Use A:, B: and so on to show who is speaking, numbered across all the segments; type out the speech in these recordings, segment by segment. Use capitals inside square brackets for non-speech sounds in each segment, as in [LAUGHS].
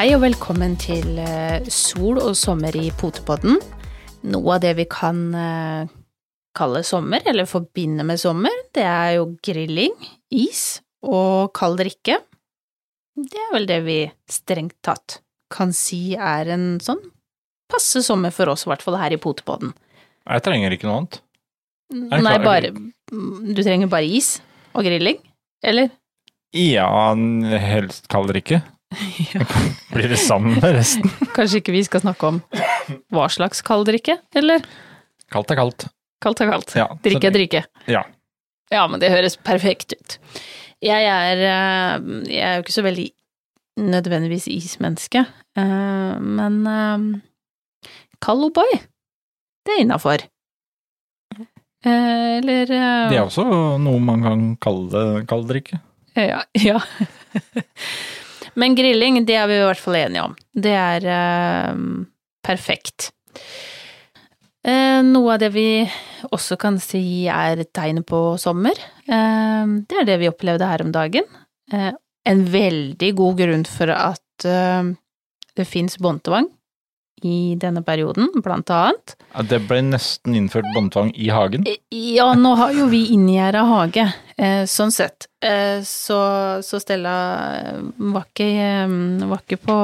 A: Hei og velkommen til eh, sol og sommer i Potepodden. Noe av det vi kan eh, kalle sommer, eller forbinde med sommer, det er jo grilling, is og kald drikke. Det er vel det vi strengt tatt kan si er en sånn passe sommer for oss, i hvert fall her i Potepodden.
B: Jeg trenger ikke noe annet.
A: Nei, bare Du trenger bare is og grilling, eller?
B: Ja, helst kald drikke. [LAUGHS] Blir det sammen med resten? [LAUGHS]
A: Kanskje ikke vi skal snakke om hva slags kald drikke, eller?
B: Kaldt er kaldt.
A: Kaldt er kaldt.
B: Ja,
A: Drikke er drikke.
B: Ja.
A: Ja, men det høres perfekt ut. Jeg er, eh, jeg er jo ikke så veldig nødvendigvis ismenneske, eh, men eh, kald O'boy, det er innafor. Eller
B: Det er også noe man kan kalle kald drikke.
A: Ja. ja. Men grilling, det er vi i hvert fall enige om. Det er eh, perfekt. Eh, noe av det vi også kan si er tegn på sommer, eh, det er det vi opplevde her om dagen. Eh, en veldig god grunn for at eh, det fins båndtvang i denne perioden, blant annet.
B: Ja, Det ble nesten innført båndtvang i hagen.
A: Ja, nå har jo vi inngjerda hage, eh, sånn sett. Eh, så, så Stella eh, var ikke, eh, var ikke på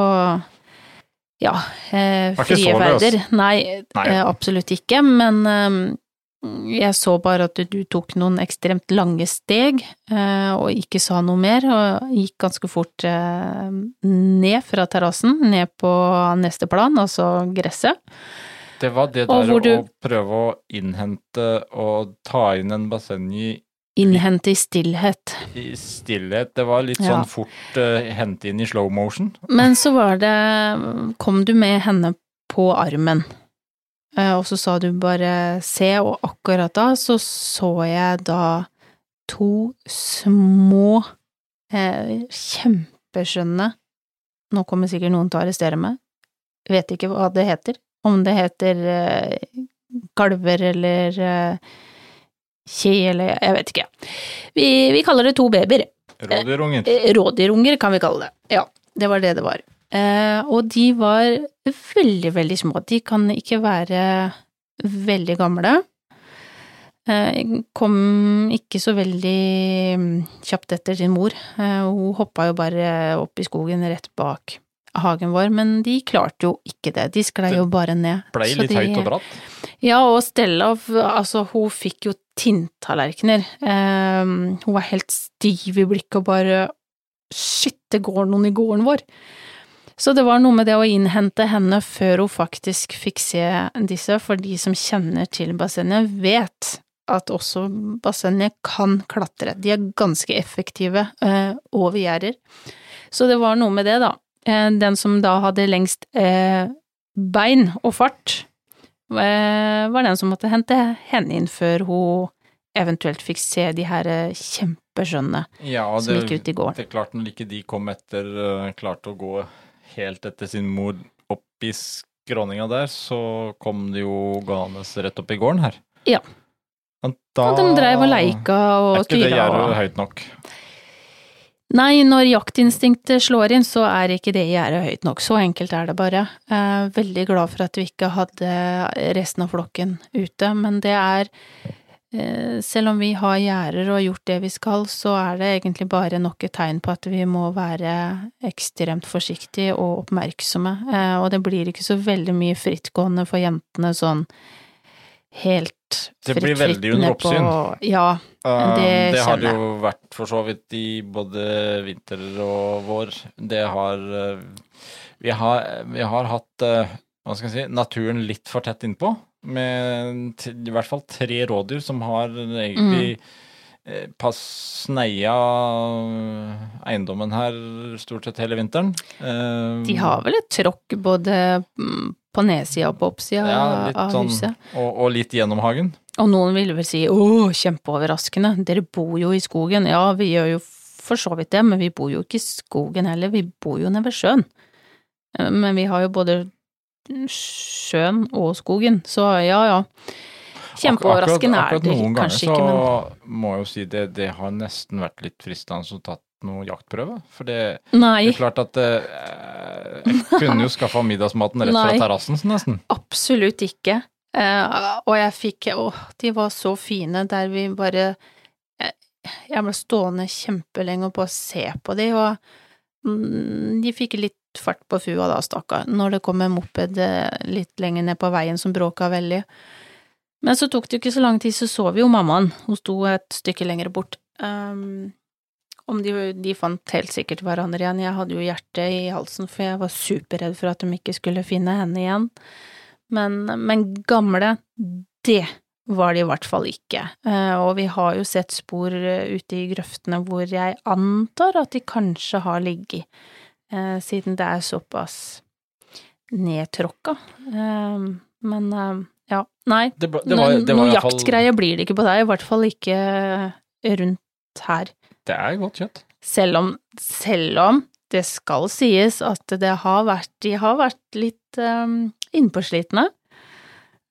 A: ja, eh, ferder. Nei,
B: Nei.
A: Eh, absolutt ikke. Men eh, jeg så bare at du tok noen ekstremt lange steg, eh, og ikke sa noe mer, og gikk ganske fort eh, ned fra terrassen, ned på neste plan, altså gresset.
B: Det var det der
A: du-
B: å prøve å innhente og ta inn en basseng i,
A: Innhente i stillhet.
B: i stillhet. Det var litt
A: Ja.
B: sånn fort uh, hente inn i slow motion.
A: Men så var det Kom du med henne på armen, og så sa du bare se, og akkurat da så så jeg da to små, eh, kjempeskjønne Nå kommer sikkert noen til å arrestere meg. Vet ikke hva det heter. Om det heter eh, kalver eller eh, kje eller jeg vet ikke. Vi, vi kaller det to babyer.
B: Rådyrunger.
A: Eh, Rådyrunger kan vi kalle det. Ja, det var det det var. Eh, og de var veldig, veldig små. De kan ikke være veldig gamle. Eh, kom ikke så veldig mm, kjapt etter sin mor. Eh, hun hoppa jo bare opp i skogen rett bak hagen vår, men de klarte jo ikke det. De sklei jo bare ned.
B: Blei
A: Så
B: litt
A: de-
B: høyt og bratt.
A: ja, og Stella, altså, hun fikk jo tinntallerkener. Hun var helt stiv i blikket og bare Shit, det går noen i gården vår. Så det var noe med det å innhente henne før hun faktisk fikk se disse, for de som kjenner til bassenget, vet at også bassenget kan klatre. De er ganske effektive eh, over gjerder. Så det var noe med det, da. Eh, den som da hadde lengst eh, bein og fart, eh, var den som måtte hente henne inn før hun eventuelt fikk se de her eh, kjempeskjønne
B: Ja,
A: som gikk ut i gården.
B: det er klart når ikke de kom etter, klarte å gå helt etter sin mor opp i skråninga der, så kom det jo gående rett opp i gården her.
A: Ja.
B: Da
A: Og de dreiv og leika og
B: Er ikke det
A: tyra
B: gjerdet
A: og
B: høyt nok?
A: Nei, når jaktinstinktet slår inn, så er ikke det gjerdet høyt nok. Så enkelt er det bare. Eh, veldig glad for at vi ikke hadde resten av flokken ute, men det er Selv om vi har gjerder og gjort det vi skal, så er det egentlig bare nok et tegn på at vi må være ekstremt forsiktige og oppmerksomme. Eh, og det blir ikke så veldig mye frittgående for jentene sånn helt
B: Det blir veldig under oppsyn.
A: Ja, Det
B: det har det jo vært for så vidt i både vinter og vår. Det har uh, Vi har, vi har hatt hva skal jeg si, naturen litt for tett innpå. Med i hvert fall tre rådyr som har egentlig eh, pass sneia eiendommen her stort sett hele vinteren. Eh,
A: De har vel et tråkk både mm, på nedsida og på oppsida
B: ja,
A: av
B: sånn,
A: huset.
B: og, og litt gjennom hagen.
A: Og noen ville vel si åh, kjempeoverraskende, dere bor jo i skogen. Ja, vi gjør jo for så vidt det, men vi bor jo ikke i skogen heller, vi bor jo nede ved sjøen. Eh, Men vi har jo både sjøen og skogen, så ja ja. Kjempeoverraskende er det
B: akkurat noen ganger
A: ikke, men
B: så må jeg jo si det, det har nesten vært litt fristende å tatt noe jaktprøve. For det, det er klart at eh, Jeg kunne jo skaffa middagsmaten rett fra terrassen, nesten.
A: Absolutt ikke. Eh, og jeg fikk Å, de var så fine der vi bare Jeg, jeg ble stående kjempelenge og bare se på de, og mm, de fikk litt fart på fua da, stakkar, når det kom en moped eh, litt lenger ned på veien som bråka veldig. Men så tok det jo ikke så lang tid, så så vi jo mammaen. Hun sto et stykke lenger bort. Um, om de, de fant helt sikkert hverandre igjen. Jeg hadde jo hjertet i halsen, for jeg var superredd for at de ikke skulle finne henne igjen. Men, men gamle, det var de i hvert fall ikke. Eh, og vi har jo sett spor eh, ute i grøftene hvor jeg antar at de kanskje har ligget, siden det er såpass nedtråkka. Eh, men eh, ja, nei.
B: Det, ble- det var, det var
A: Noe
B: i fall-
A: blir det ikke på deg, i hvert fall ikke rundt her.
B: Det er godt kjøtt.
A: Selv om, selv om det skal sies at det har vært, de har vært litt um, innpåslitne.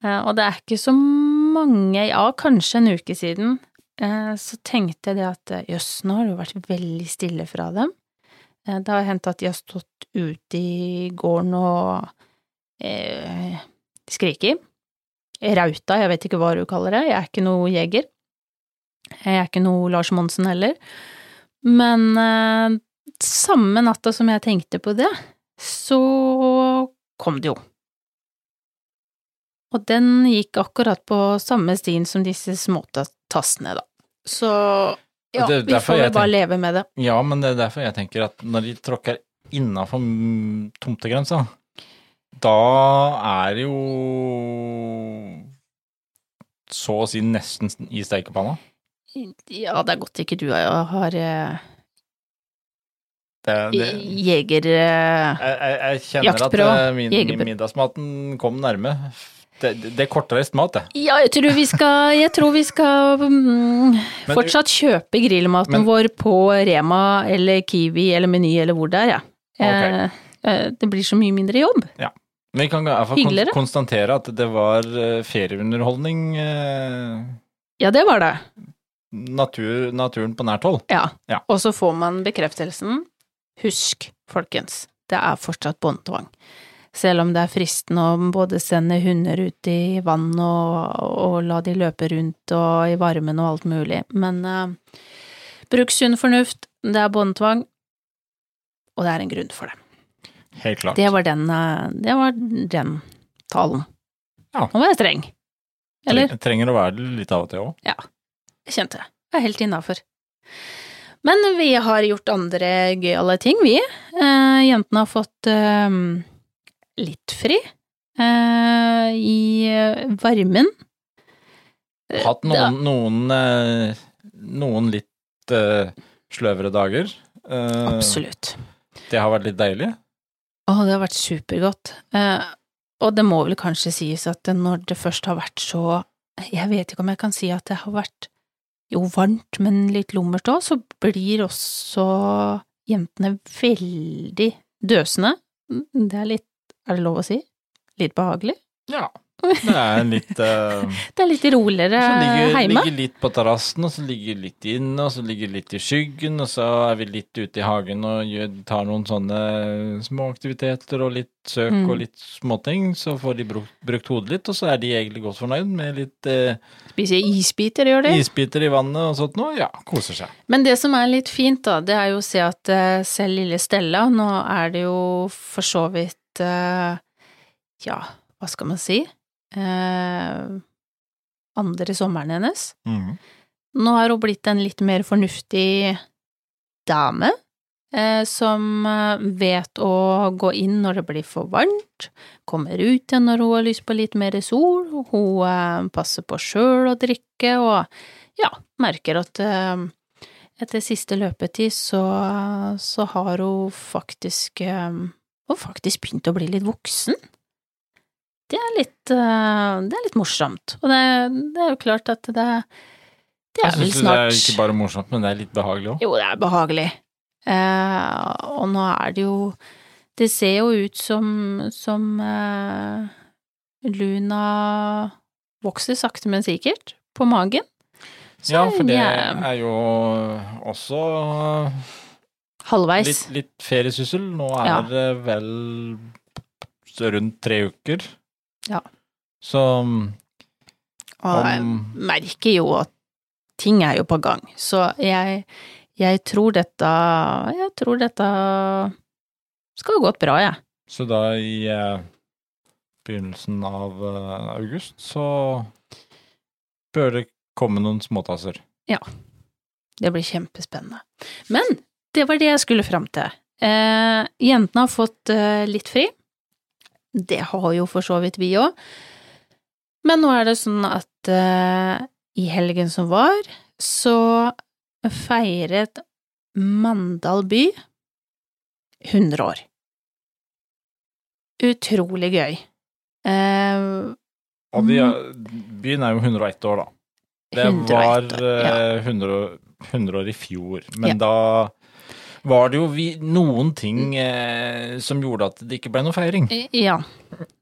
A: Eh, og det er ikke så mange, ja, kanskje en uke siden, eh, så tenkte jeg det at eh, jøss, nå har det jo vært veldig stille fra dem. Eh, det har hendt at de har stått ute i gården og eh, skriket. Rauta, jeg vet ikke hva du kaller det, jeg er ikke noe jeger. Jeg er ikke noe Lars Monsen heller. Men eh, samme natta som jeg tenkte på det, så kom det jo. Og den gikk akkurat på samme stien som disse småtassene, da. Så ja,
B: Det
A: vi får jo bare leve med det.
B: Ja, men det er derfor jeg tenker at når de tråkker innafor tomtegrensa, da er det jo så å si nesten i steikepanna.
A: Ja, det er godt ikke du har eh,
B: Det, det,
A: jeger... eh,
B: jeg, jeg, jeg kjenner at eh, min, min middagsmaten kom nærme. Det, det, er kortreist mat, det.
A: Ja, jeg tror vi skal, jeg tror vi skal mm,
B: Men-
A: fortsatt kjøpe grillmaten
B: Men-
A: vår på Rema eller Kiwi eller Meny eller hvor det er, ja. Okay. eh, det blir så mye mindre jobb.
B: Men vi kan i hvert fall
A: Hyggeligere.
B: kon konstatere at det var eh, ferieunderholdning. eh,
A: Ja, det var det.
B: Natur, naturen på nært hold.
A: Ja.
B: Ja.
A: Og så får man bekreftelsen. Husk, folkens, det er fortsatt båndtvang. Selv om det er fristende å både sende hunder ut i vann og, og la de løpe rundt og i varmen og alt mulig. Men uh, bruk sunn fornuft, det er båndtvang, og det er en grunn for det.
B: Helt klart.
A: Det var den, uh, det var den talen.
B: Ja.
A: Nå var jeg streng. Eller?
B: Tre- Trenger å være det litt av og til òg.
A: Jeg kjente det. Jeg er helt innafor. Men vi har gjort andre gøyale ting, vi. Uh, jentene har fått litt fri uh, i varmen.
B: Hatt noen, noen, eh, noen litt uh, sløvere dager. Uh,
A: Absolutt.
B: Det har vært litt deilig.
A: Å, det har vært supergodt. Uh, og det må vel kanskje sies at når det først har vært så Jeg vet ikke om jeg kan si at det har vært jo varmt, men litt lummert òg, så blir også jentene veldig døsende. Det er litt Er det lov å si? Litt behagelig?
B: Ja. Det er litt uh, [LAUGHS]
A: Det er litt roligere
B: ligger,
A: hjemme.
B: ligger litt på terrassen, og så ligger litt inne, og så ligger litt i skyggen, og så er vi litt ute i hagen og gjør, tar noen sånne små aktiviteter og litt søk
A: Mm.
B: og litt småting. Så får de brukt, brukt hodet litt, og så er de egentlig godt fornøyd med litt uh,
A: Spiser isbiter, gjør de.
B: isbiter i vannet og sånt noe. Ja, koser seg.
A: Men det som er litt fint, da, det er jo å se at uh, selv lille Stella, nå er det jo for så vidt eh, Ja, hva skal man si? Eh, andre sommeren hennes.
B: Mm.
A: Nå har hun blitt en litt mer fornuftig dame, eh, som vet å gå inn når det blir for varmt, kommer ut igjen når hun har lyst på litt mer sol, hun passer på sjøl å drikke, og ja, merker at etter siste løpetid så, så har hun faktisk har faktisk begynt å bli litt voksen. Det er litt, eh, det er litt morsomt, og det, det er jo klart at det, det
B: Jeg
A: er vel
B: syns det er ikke bare morsomt, men det er litt behagelig òg.
A: Jo, det er behagelig. Eh, og nå er det jo Det ser jo ut som, som eh, Luna vokser sakte, men sikkert på magen. Så
B: Ja, for det
A: jeg-
B: er jo også
A: Halvveis.
B: litt, litt feriesyssel. Nå er
A: Ja.
B: det vel rundt tre uker.
A: Ja.
B: Så
A: Og jeg merker jo at ting er jo på gang, så jeg, jeg tror dette Jeg tror dette skal gå bra, jeg.
B: Så da i eh, begynnelsen av eh, august så bør det komme noen småtasser. Ja.
A: Det blir kjempespennende. Men det var det jeg skulle fram til. Eh, jentene har fått eh, litt fri. Det har jo for så vidt vi òg. Men nå er det sånn at eh, i helgen som var, så feiret Mandal by 100 år. Utrolig gøy. Eh,
B: Og de,
A: Mm.
B: byen er jo 101 år, da. Det
A: 101
B: var
A: år, ja.
B: eh, 100, 100 år i fjor, men
A: Ja.
B: da var det jo vi, noen ting eh, som gjorde at det ikke ble noe feiring.
A: ja,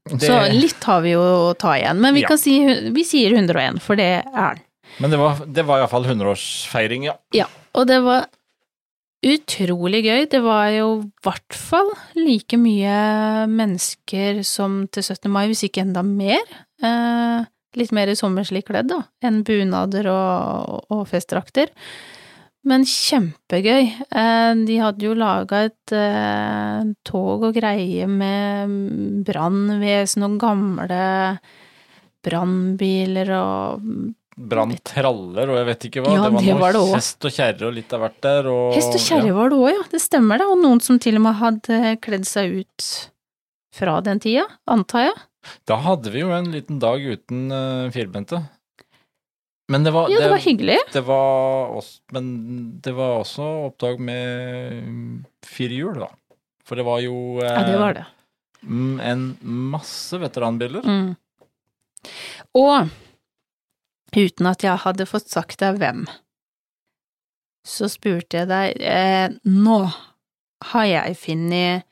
B: Det,
A: så litt har vi jo å ta igjen. Men vi
B: Ja.
A: kan si vi sier 101, for det er den.
B: Men det var, det var iallfall 100-årsfeiring, ja.
A: Ja, og det var utrolig gøy. Det var jo i hvert fall like mye mennesker som til 17. mai, hvis ikke enda mer. Eh, litt mer i sommerslig kledd, da, enn bunader og, og festdrakter. Men kjempegøy. Eh, de hadde jo laga et eh, tog og greie med brannvesen og gamle brannbiler og
B: Branntraller og jeg vet ikke hva.
A: Ja,
B: det var
A: det
B: noe
A: det
B: hest og kjerre og litt av hvert der. Og,
A: Hest og kjerre
B: ja.
A: var det òg, ja. Det stemmer det. Og noen som til og med hadde kledd seg ut fra den tida, antar jeg.
B: Da hadde vi jo en liten dag uten uh, firbente. Men det var,
A: Ja, det var hyggelig.
B: det var også, Men det var også oppdrag med fire hjul, da. For det var jo eh,
A: Ja, det var det.
B: mm, en masse veteranbiler.
A: Mm. Og uten at jeg hadde fått sagt deg hvem, så spurte jeg deg eh, Nå har jeg funnet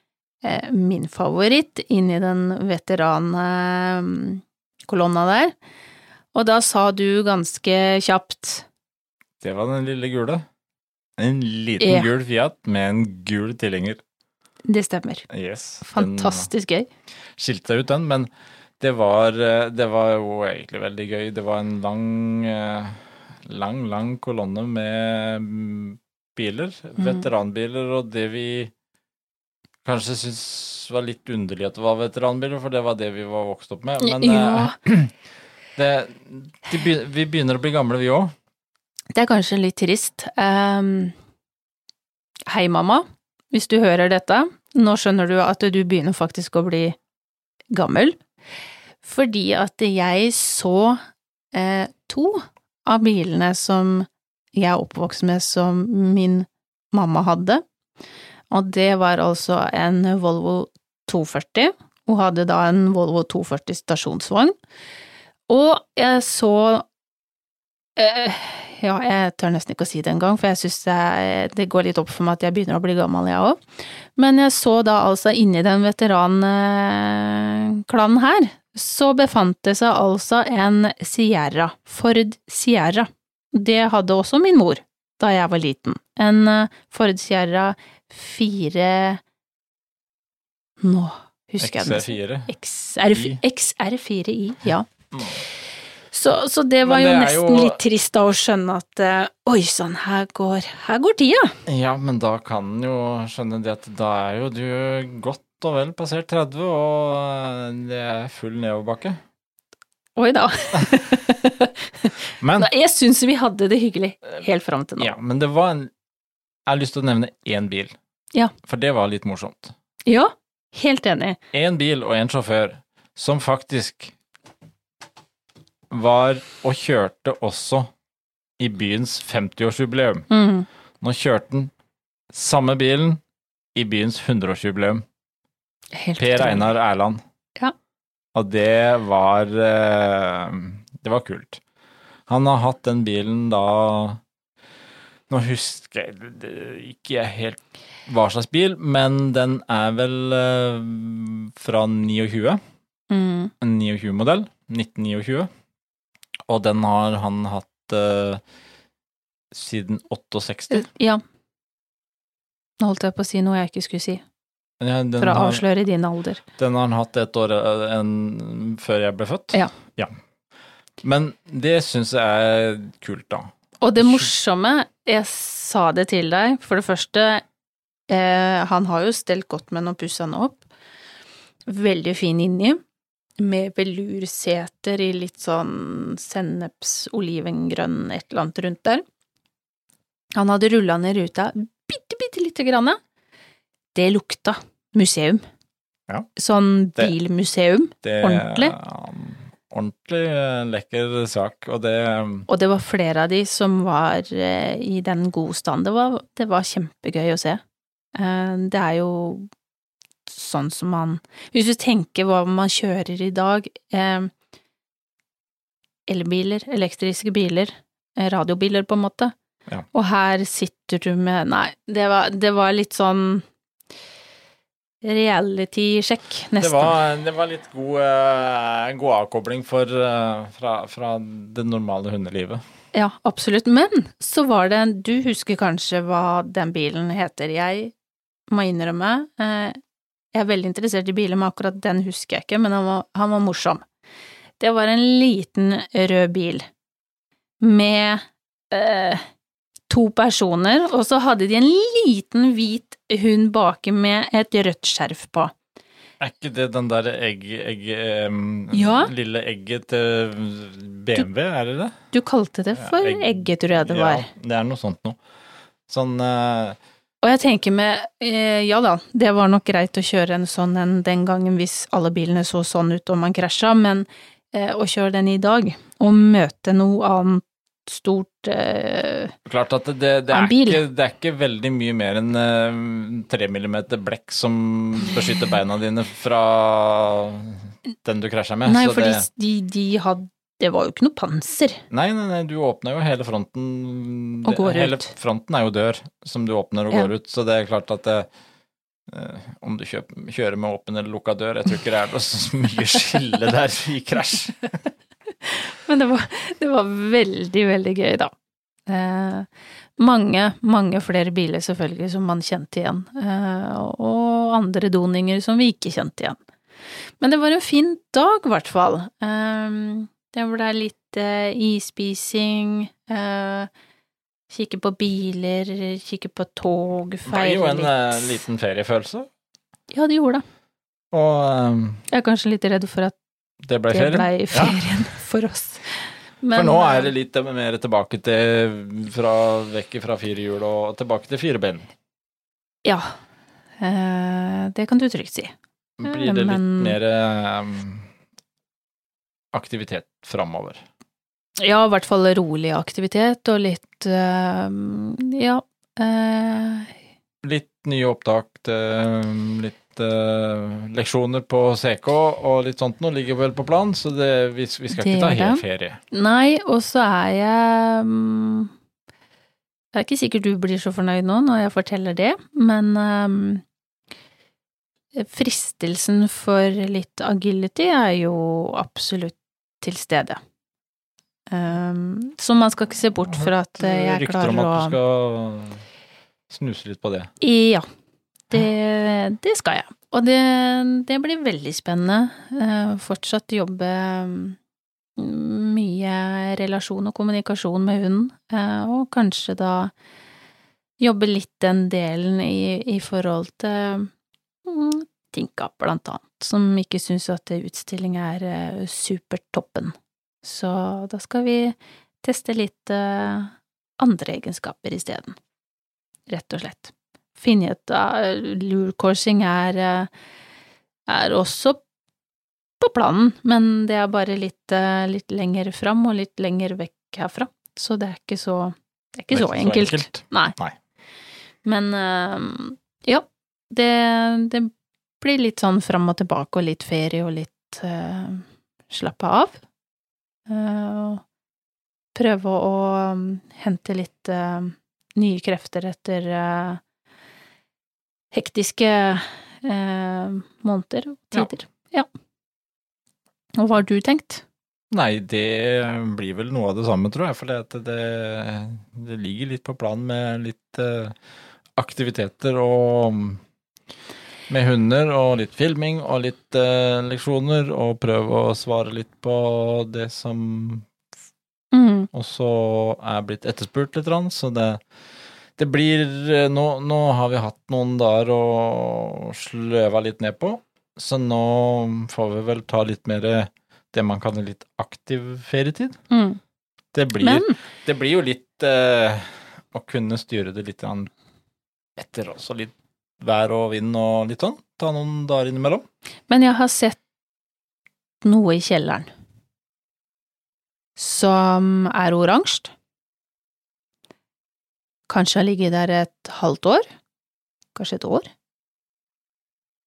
A: eh, min favoritt inni den veterankolonna der, og da sa du ganske kjapt
B: Det var den lille gule. En liten
A: Ja.
B: gul Fiat med en gul tilhenger.
A: Det stemmer.
B: Yes.
A: Fantastisk gøy.
B: skilte seg ut den, men det var, eh, det var jo egentlig veldig gøy. Det var en lang, eh, lang, lang kolonne med mm, biler,
A: Mm.
B: veteranbiler, og det vi kanskje syntes var litt underlig at det var veteranbiler, for det var det vi var vokst opp med. Men
A: Ja. [CLEARS THROAT]
B: det, de begy- vi begynner å bli gamle, vi òg.
A: Det er kanskje litt trist. Um, hei, mamma. Hvis du hører dette, nå skjønner du at du begynner faktisk å bli gammel. Fordi at jeg så eh, to av bilene som jeg er oppvokst med som min mamma hadde. Og det var altså en Volvo 240. Hun hadde da en Volvo 240 stasjonsvogn. Og jeg så eh, ja, jeg tør nesten ikke å si det engang, for jeg syns det, går litt opp for meg at jeg begynner å bli gammel, jeg òg. Men jeg så da altså inni den veteranklanen her, så befant det seg altså en Sierra, Ford Sierra. Det hadde også min mor da jeg var liten. En eh, Ford Sierra 4 Nå husker jeg den nesten.
B: XC4.
A: XR, XR4i, ja. Så, så det var
B: det jo
A: nesten
B: jo-
A: litt trist da å skjønne at eh, oi sann, her går, her går tida.
B: Ja, men da kan en jo skjønne det at da er jo du godt og vel passert 30, og eh, det er full nedoverbakke.
A: Oi da. [LAUGHS]
B: Men
A: Jeg syns vi hadde det hyggelig helt fram til nå.
B: Ja, men det var en Jeg har lyst til å nevne én bil.
A: Ja.
B: For det var litt morsomt.
A: Ja, helt enig.
B: Én bil og en sjåfør som faktisk var og kjørte også i byens 50-årsjubileum.
A: Mm.
B: Nå kjørte han samme bilen i byens 100-årsjubileum. Per. Einar Erland.
A: Ja.
B: Og det var eh, Det var kult. Han har hatt den bilen da Nå husker jeg ikke jeg helt hva slags bil, men den er vel eh, fra 29.
A: Mm.
B: En 29-modell. 1929. Og den har han hatt uh, siden 68.
A: Ja. Nå holdt jeg på å si noe jeg ikke skulle si,
B: Ja,
A: for å
B: har,
A: avsløre din alder.
B: den har han hatt et år en, før jeg ble født?
A: Ja.
B: Men det syns jeg er kult, da.
A: Og det morsomme, jeg sa det til deg, for det første, eh, han har jo stelt godt med den og pussa den opp. Veldig fin inni, med velurseter i litt sånn senneps, olivengrønn, et eller annet rundt der. Han hadde rulla ned ruta bitte, bitte lite grann. Det lukta museum.
B: Ja.
A: Sånn bilmuseum.
B: Det,
A: Ordentlig?
B: ja, ordentlig eh, lekker sak, og det
A: Og det var flere av de som var eh, i den gode stand. Det var, det var kjempegøy å se. Eh, det er jo sånn som man Hvis du tenker hva man kjører i dag eh, Elbiler, elektriske biler, eh, radiobiler på en måte.
B: Ja.
A: Og her sitter du med Nei, det var, det var litt sånn reality-sjekk,
B: Det
A: nesten.
B: var, det var litt god, uh, god avkobling for, uh, fra, fra det normale hundelivet.
A: Ja, absolutt. Men så var det Du husker kanskje hva den bilen heter. Jeg må innrømme, eh, jeg er veldig interessert i biler, men akkurat den husker jeg ikke, men han var, han var morsom. Det var en liten rød bil med eh, to personer, og så hadde de en liten hvit hund baki med et rødt skjerf på.
B: Er ikke det den der egg... egg um,
A: Ja.
B: Lille egget til BMW, er det det?
A: Du kalte det for
B: Ja, egg-
A: egget, tror jeg det var.
B: Ja, det er noe sånt noe. Sånn eh,
A: Og jeg tenker med, eh, ja da, det var nok greit å kjøre en sånn en den gangen hvis alle bilene så sånn ut og man krasja, men eh, å kjøre den i dag og møte noe annet stort eh,
B: Klart at det, det, det, er ikke, det er ikke veldig mye mer enn eh, tre millimeter blekk som beskytter beina dine fra den du krasja med.
A: Nei, for de, de hadde Det var jo ikke noe panser.
B: nei, nei, nei, du åpner jo hele fronten
A: Og går
B: Hele
A: ut.
B: fronten er jo dør som du åpner og
A: Ja.
B: går ut, så det er klart at det, eh, om du kjøper, kjører med åpen eller lukka dør, jeg tror ikke det er noe [LAUGHS] så mye skille der i krasj. [LAUGHS]
A: Men det var, det var veldig, veldig gøy, da. Eh, mange, mange flere biler selvfølgelig som man kjente igjen, eh, og andre doninger som vi ikke kjente igjen. Men det var en fin dag, i hvert fall. Eh, det ble litt eh, isspising, eh, kikke på biler, kikke på tog,
B: Det
A: var
B: jo en eh,
A: litt.
B: liten feriefølelse,
A: Ja, det gjorde det.
B: og um,
A: Jeg er kanskje litt redd for at
B: det ble
A: det
B: ble
A: ferien
B: Ja.
A: ferien [LAUGHS] for oss.
B: For nå
A: eh,
B: er det litt mer tilbake til fra vekk fra firehjul og tilbake til fireben.
A: Ja, eh, det kan du trygt si.
B: Blir det litt
A: men-
B: mer um, aktivitet framover.
A: Ja, i hvert fall rolig aktivitet og litt øh, ja Øh.
B: Litt nye opptak til litt eh, leksjoner på CK og litt sånt nå ligger vel på plan, så det, vi, vi skal
A: Det
B: ikke ta helt ferie.
A: Nei, og så er jeg mm, Det er ikke sikkert du blir så fornøyd nå når jeg forteller det, men eh, fristelsen for litt agility er jo absolutt til stede. Um, så man skal ikke se bort fra at eh, jeg
B: Rykter om
A: klarer å
B: at du skal snuse litt på det.
A: Ja, det, det skal jeg. Og det, det blir veldig spennende. Eh, fortsatt jobbe mm, mye relasjon og kommunikasjon med hunden, eh, og kanskje da jobbe litt den delen i, i forhold til mm, Tinka, blant annet, som ikke syns at utstilling er supertoppen. Så da skal vi teste litt eh, andre egenskaper isteden rett og slett. Finne ut uh, Lure-coursing er, eh, er også på planen, men det er bare litt, eh, litt lenger fram og litt lenger vekk herfra, så det er ikke så, det er ikke
B: er
A: så enkelt. Nei.
B: Nei.
A: Men eh, ja, det, det blir litt sånn fram og tilbake og litt ferie og litt uh, slappe av. Eh, og prøve å um, hente litt eh, nye krefter etter eh, hektiske måneder og tider. Ja. Og hva har du tenkt?
B: Nei, det blir vel noe av det samme, tror jeg. For det, det, det ligger litt på planen med litt aktiviteter og med hunder og litt filming og litt uh, leksjoner, og prøve å svare litt på det som
A: Mm.
B: også er blitt etterspurt litt, grann, så det, det blir eh, nå, nå har vi hatt noen dager å sløve litt ned på, så nå får vi vel ta litt mer det man kaller litt aktiv ferietid.
A: Mm.
B: Det blir,
A: Men
B: det blir jo litt eh, å kunne styre det litt etter også, litt vær og vind og litt sånn. Ta noen dager innimellom.
A: Men jeg har sett noe i kjelleren som er oransje. Kanskje har ligget der et halvt år, kanskje et år.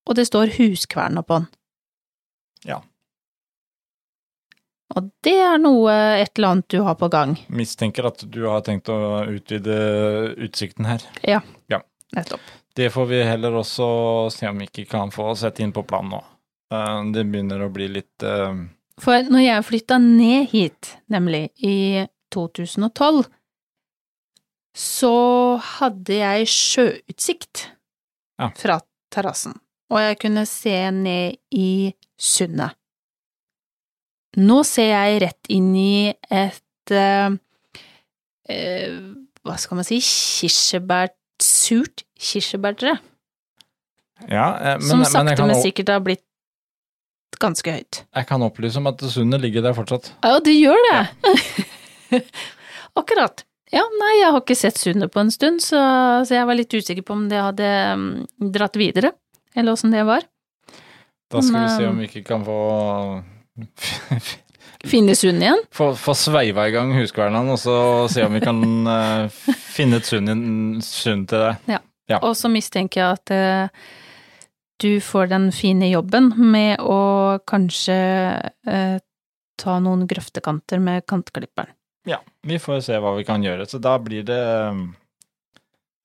A: Og det står huskverna på den.
B: Ja.
A: Og det er noe, et eller annet du har på gang.
B: Mistenker at du har tenkt å utvide utsikten her.
A: Nettopp.
B: Det får vi heller også se om vi ikke kan få sette inn på planen nå. Eh, Det begynner å bli litt uh...
A: For når jeg flytta ned hit, nemlig i 2012, så hadde jeg sjøutsikt
B: Ja.
A: fra terrassen, og jeg kunne se ned i sundet. Nå ser jeg rett inn i et eh, eh, hva skal man si, kirsebær, surt kirsebærtre,
B: Ja, eh, men,
A: som
B: men
A: sakte,
B: kan,
A: men sikkert har blitt ganske høyt.
B: jeg kan opplyse om at sundet ligger der fortsatt.
A: Ja, det gjør det. [LAUGHS] Akkurat. Ja, nei, jeg har ikke sett sundet på en stund, så, så jeg var litt usikker på om det hadde mm, dratt videre, eller åssen det var.
B: Da skal vi se om vi ikke kan få [LAUGHS]
A: Finne sund igjen?
B: få, få sveiva i gang huskvernene, og så se om vi kan uh, [LAUGHS] finne et sund, til deg. Ja.
A: Og så mistenker jeg at uh, du får den fine jobben med å kanskje uh, ta noen grøftekanter med kantklipperen.
B: Ja, vi får se hva vi kan gjøre. Så da blir det eh,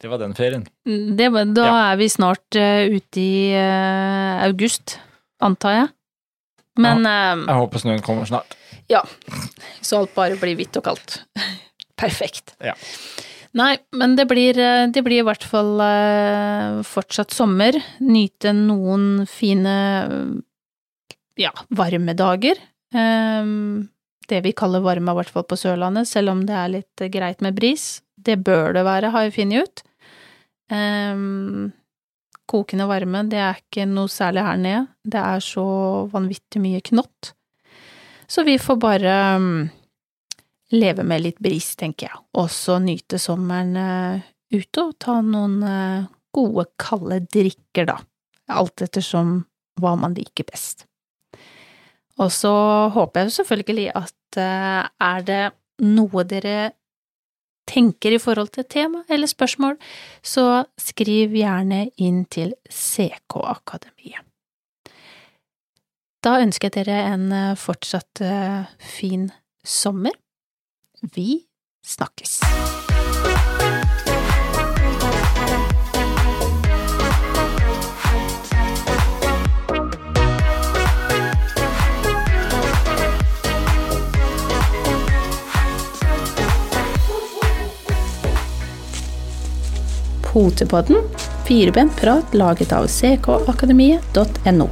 B: Det var den ferien.
A: Det, da
B: Ja.
A: er vi snart ute i august, antar jeg. Men eh,
B: Jeg håper snøen kommer snart.
A: Så alt bare blir hvitt og kaldt. [LAUGHS] Perfekt.
B: Ja.
A: Nei, men det blir, eh, det blir i hvert fall eh, fortsatt sommer. Nyte noen fine, ja, varme dager. Ehm, det vi kaller varme, i hvert fall på Sørlandet, selv om det er litt greit med bris. Det bør det være, har vi funnet ut. Ehm, kokende varme, det er ikke noe særlig her nede. Det er så vanvittig mye knott. Så vi får bare mm, leve med litt bris, tenker jeg, og så nyte sommeren eh, ute og ta noen eh, gode, kalde drikker, da, alt ettersom hva man liker best. Og så håper jeg selvfølgelig at eh, er det noe dere tenker i forhold til tema eller spørsmål, så skriv gjerne inn til CK Akademiet. Da ønsker jeg dere en eh, fortsatt eh, fin sommer. Vi snakkes. Potepodden, firebent prat laget av ckakademiet.no.